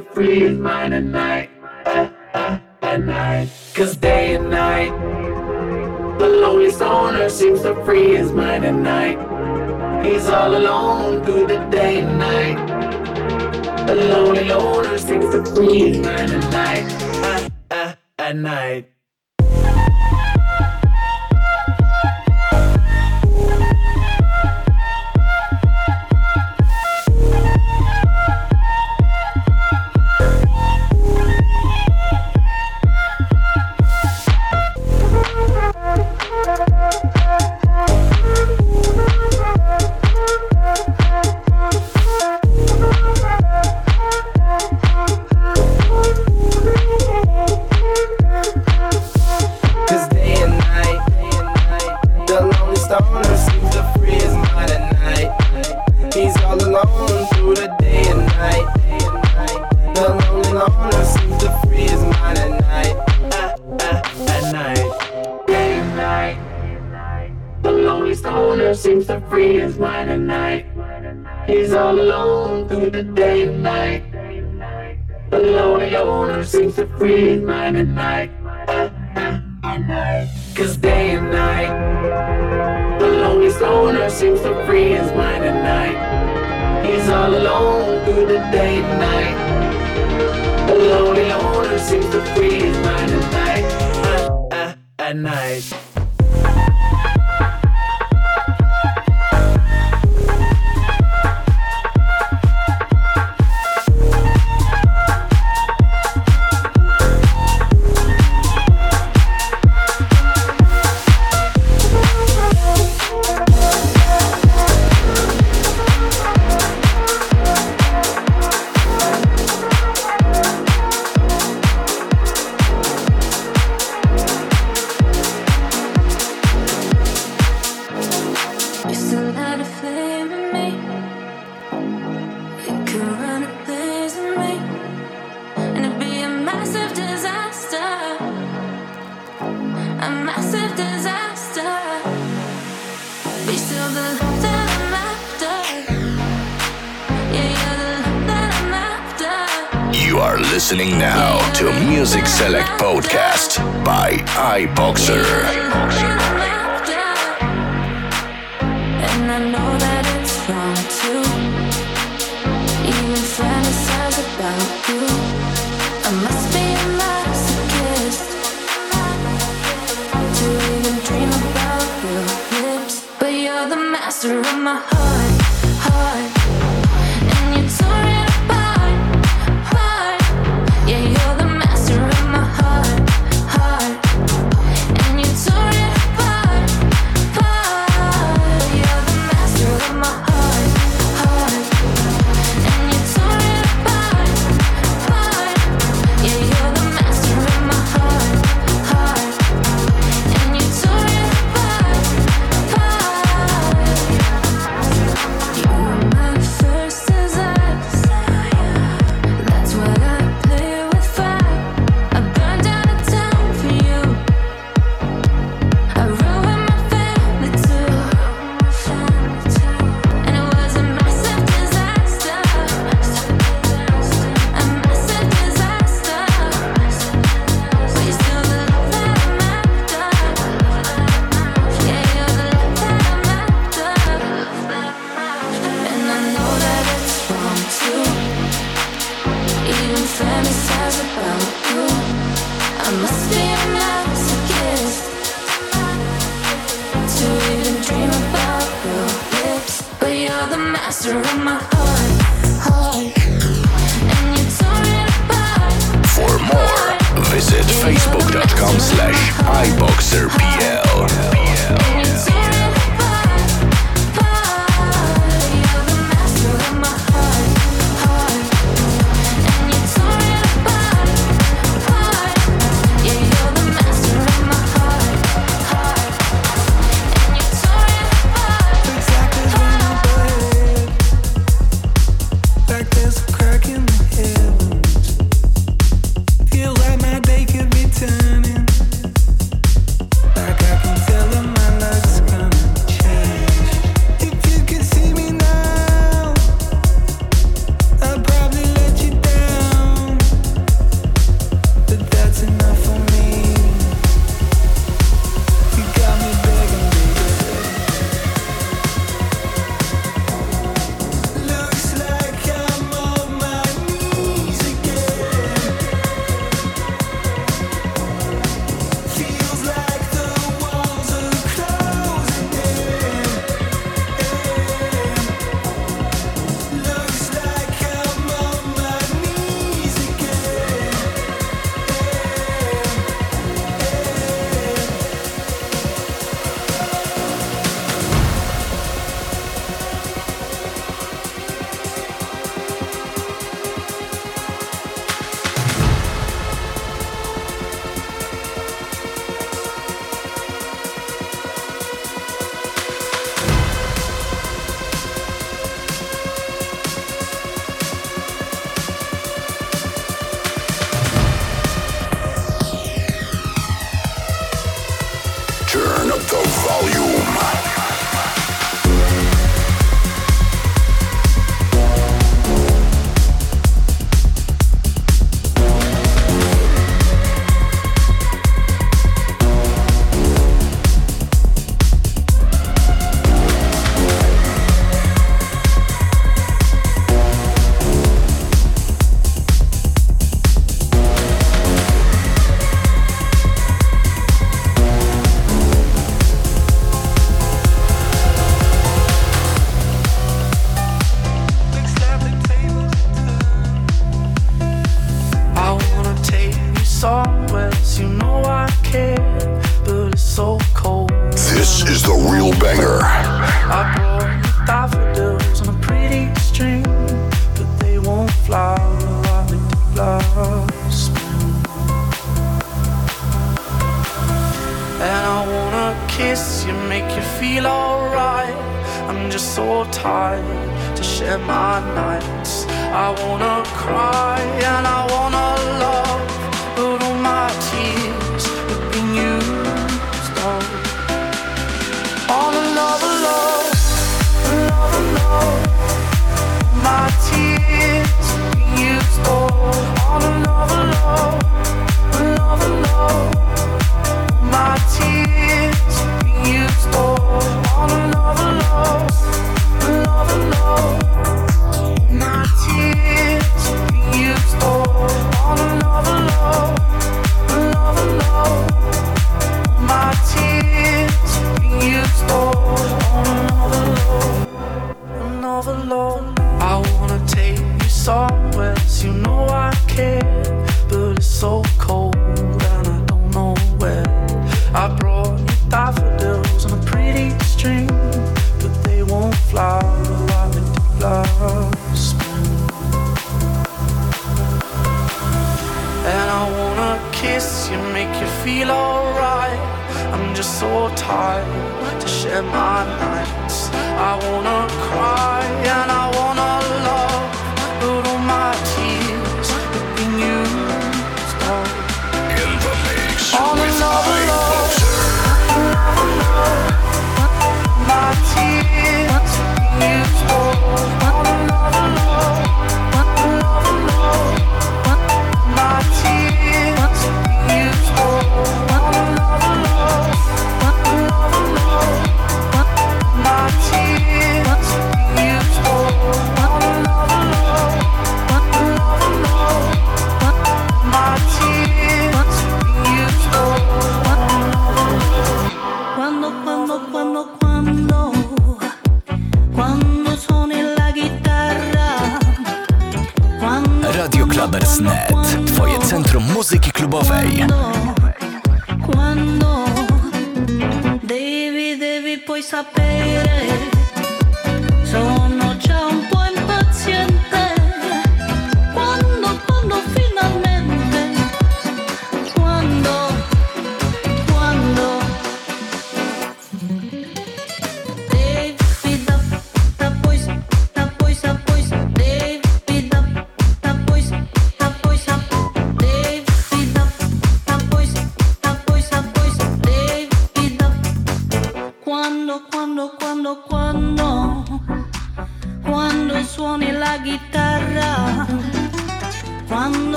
Free his mind at night. At night. Cause day and night. The lonely stoner seems to free his mind at night. He's all alone through the day and night. The lonely loner seems to free his mind at night. At night. Listening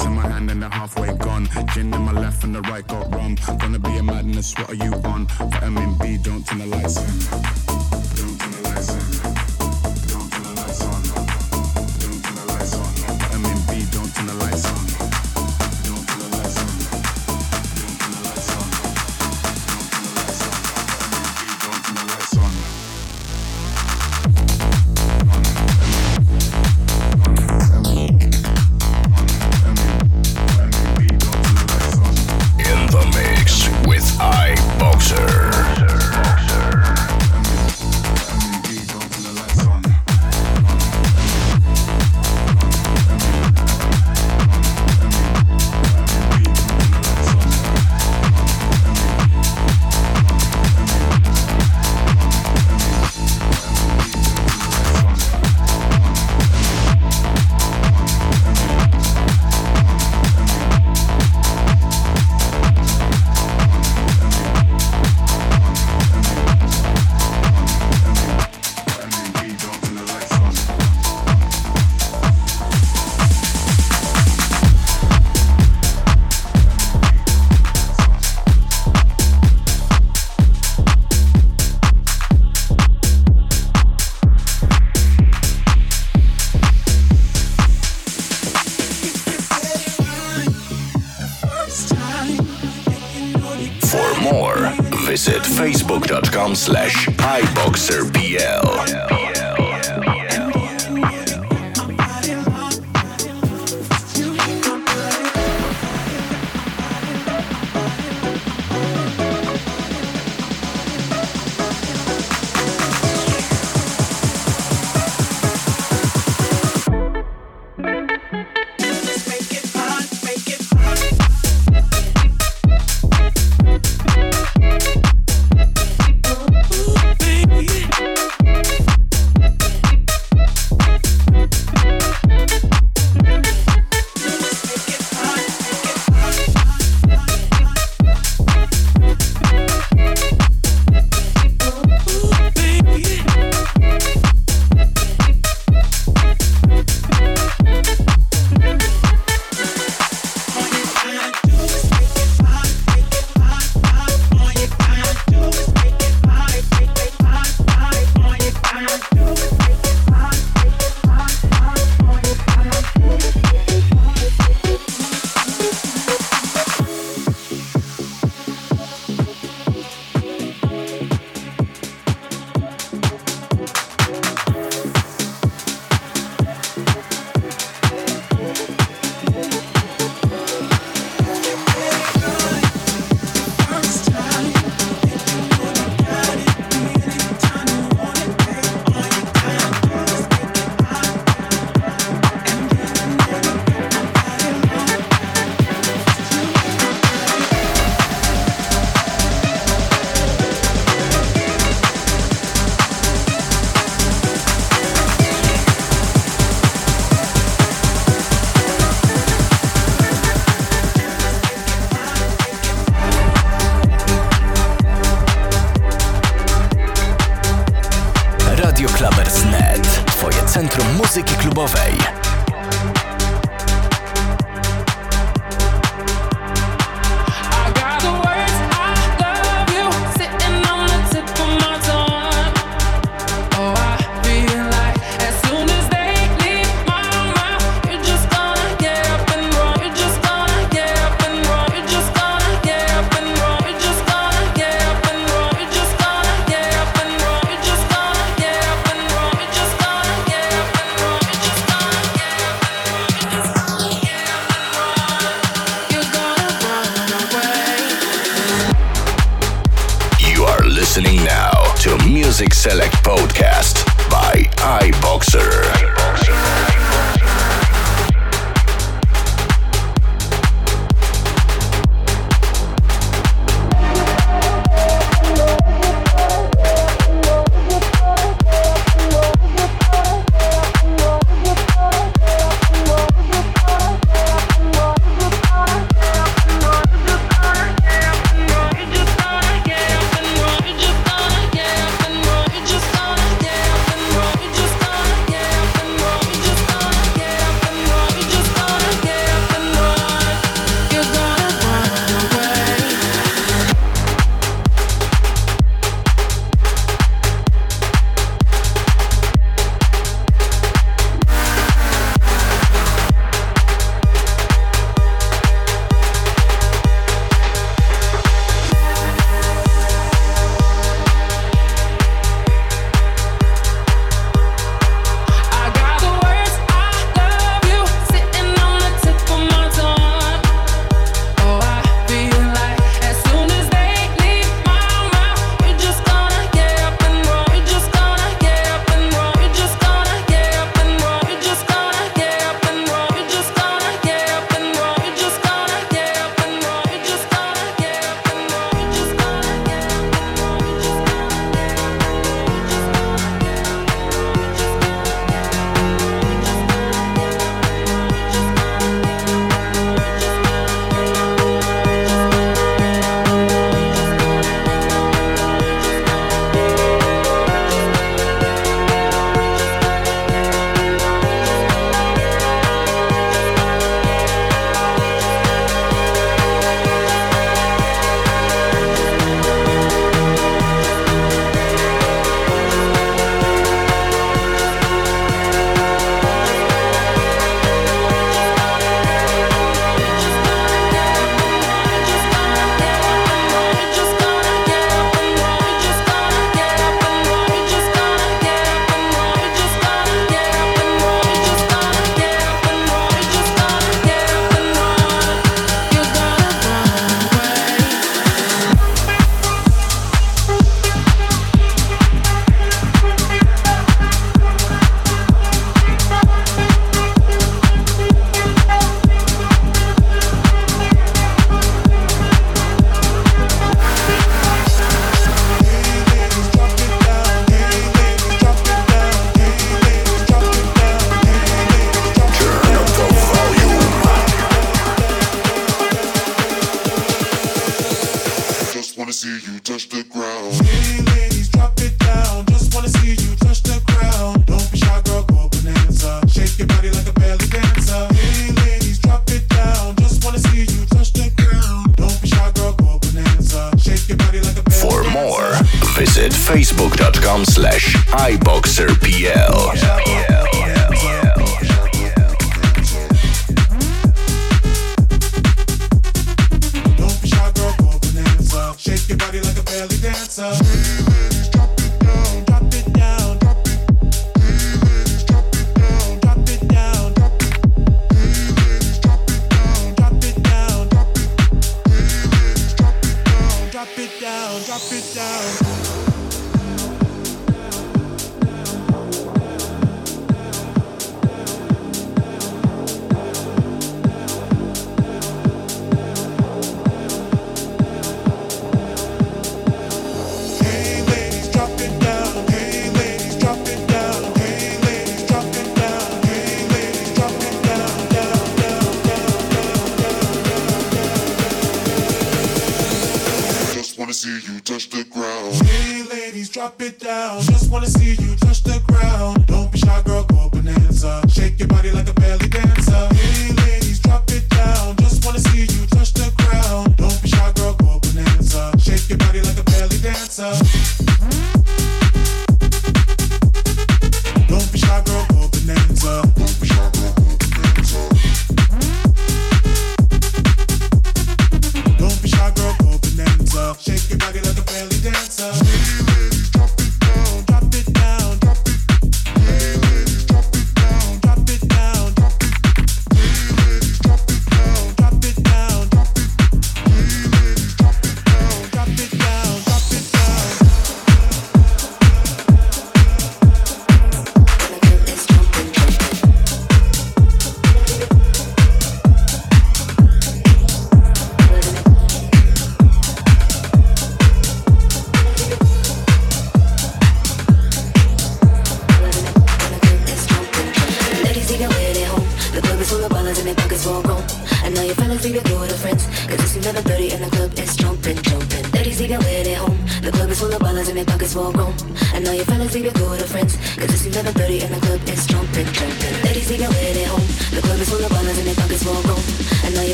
Rocks in my hand and they're halfway gone. Gin in my left and the right got rum. Gonna be a madness, what are you on? Vitamin B, don't turn the lights on. Don't turn the lights on.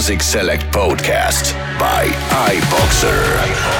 Music Select Podcast by iBoxer.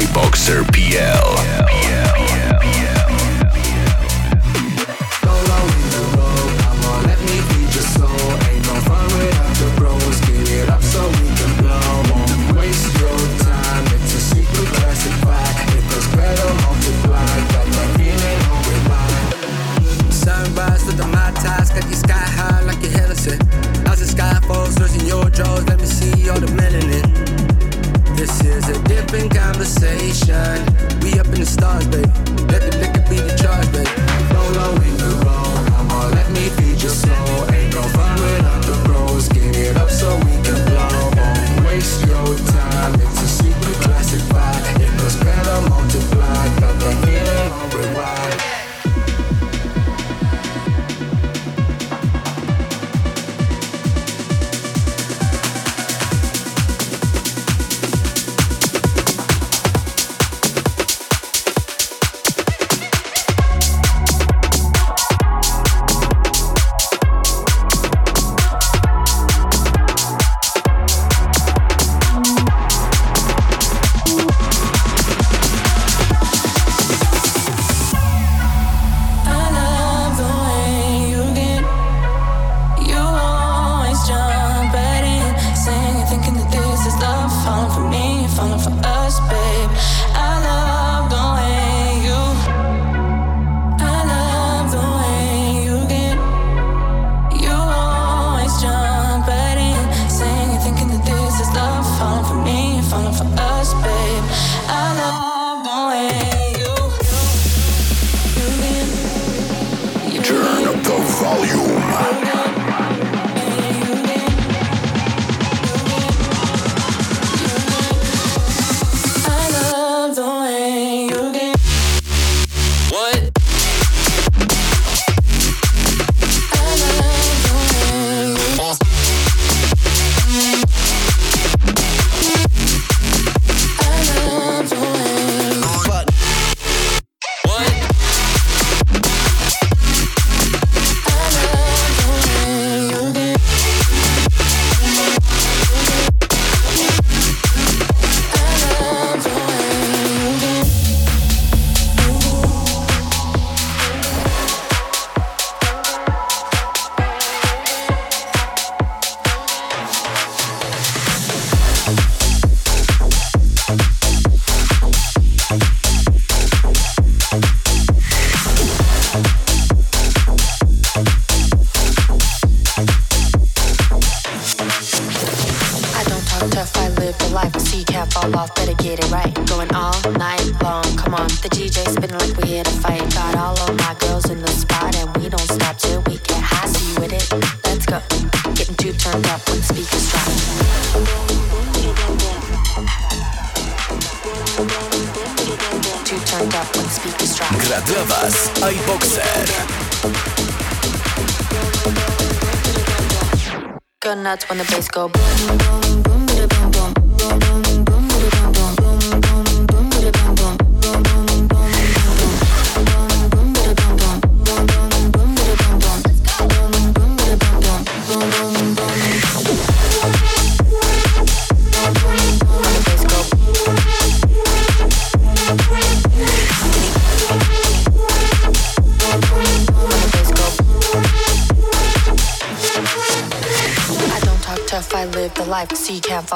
Slash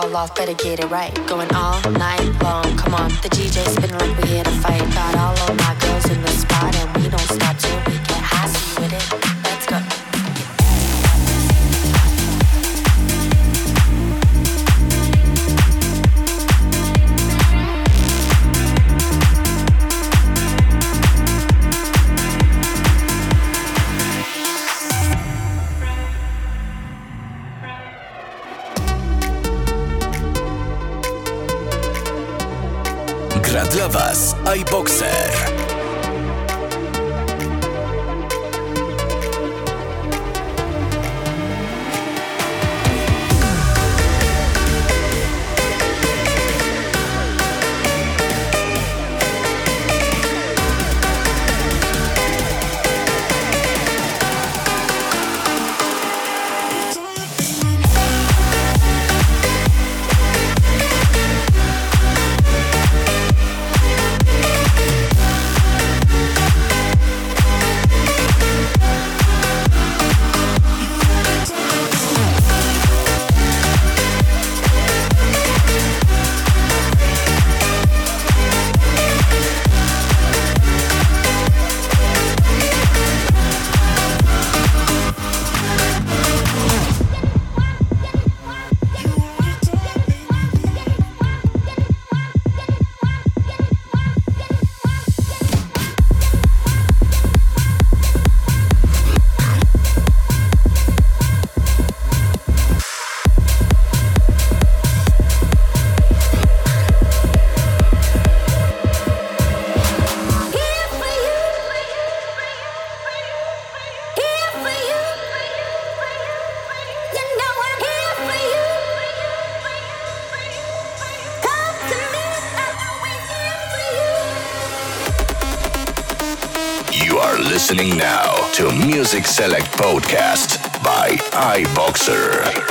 fall off, better get it right. Music Select Podcast by iBoxer.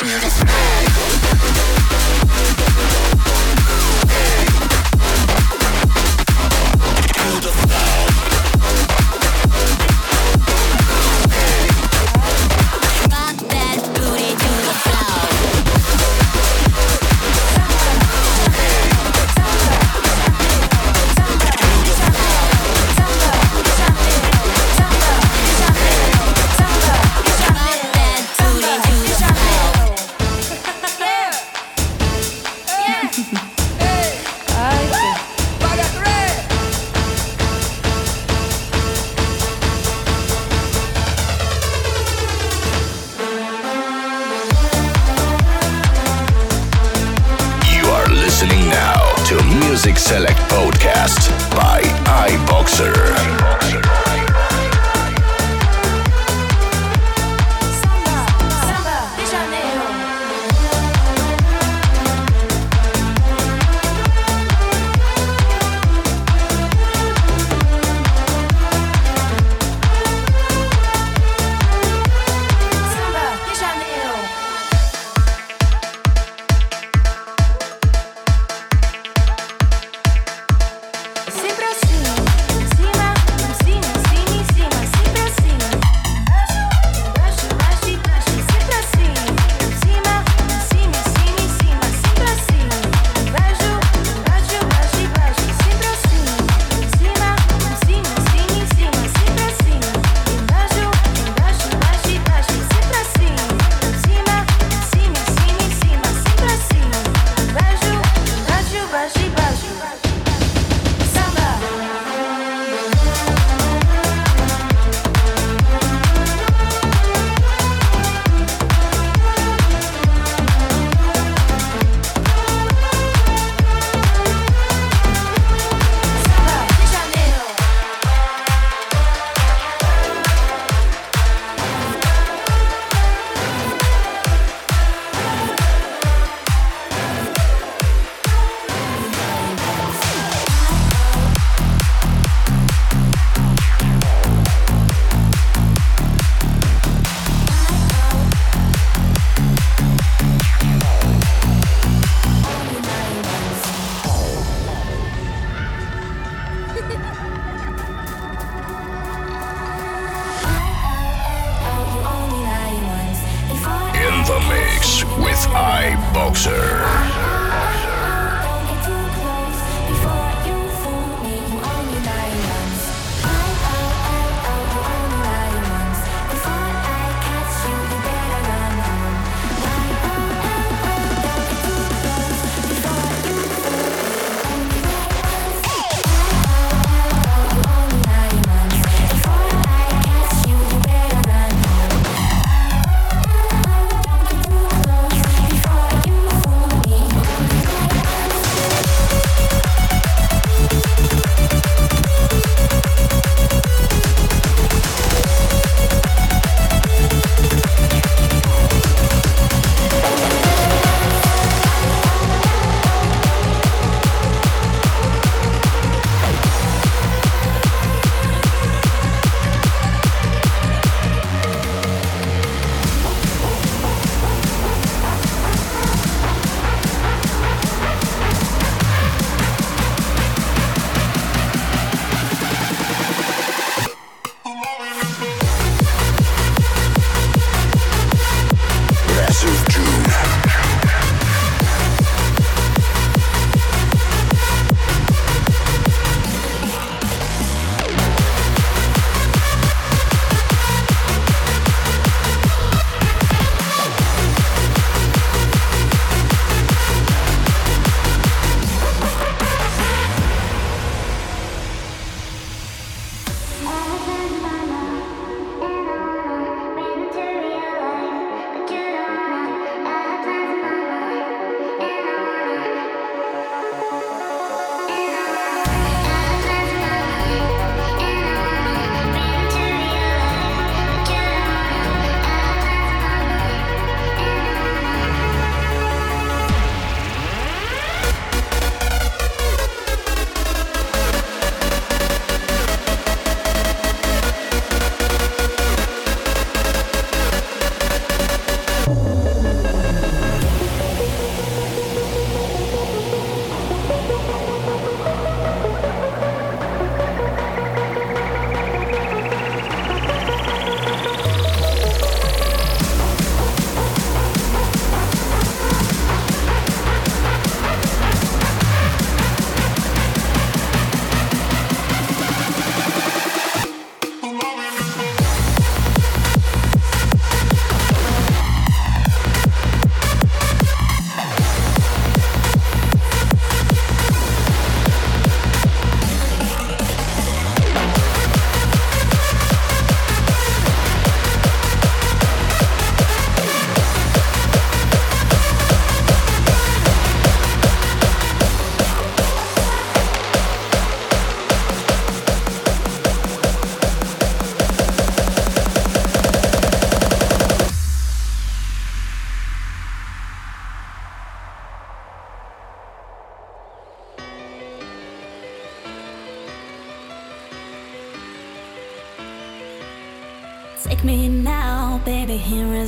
You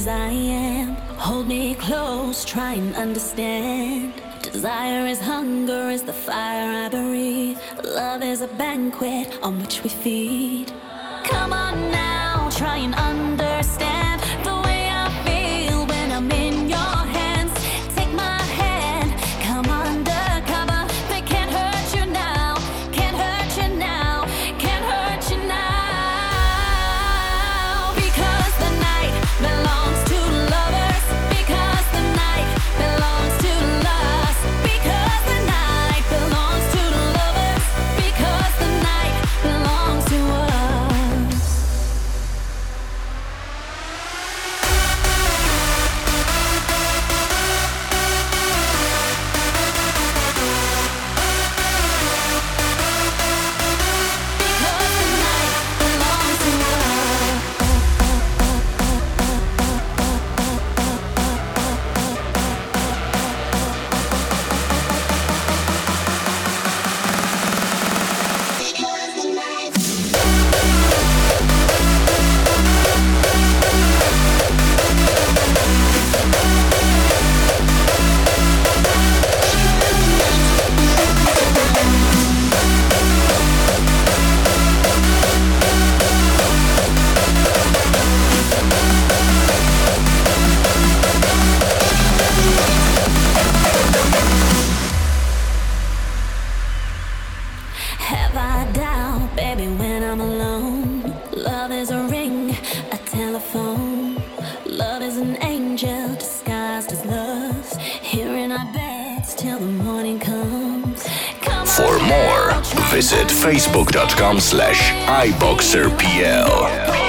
as I am. Hold me close, try and understand. Desire is hunger, is the fire I breathe. Love is a banquet on which we feed. Come on now, try and understand. facebook.com slash iboxerpl.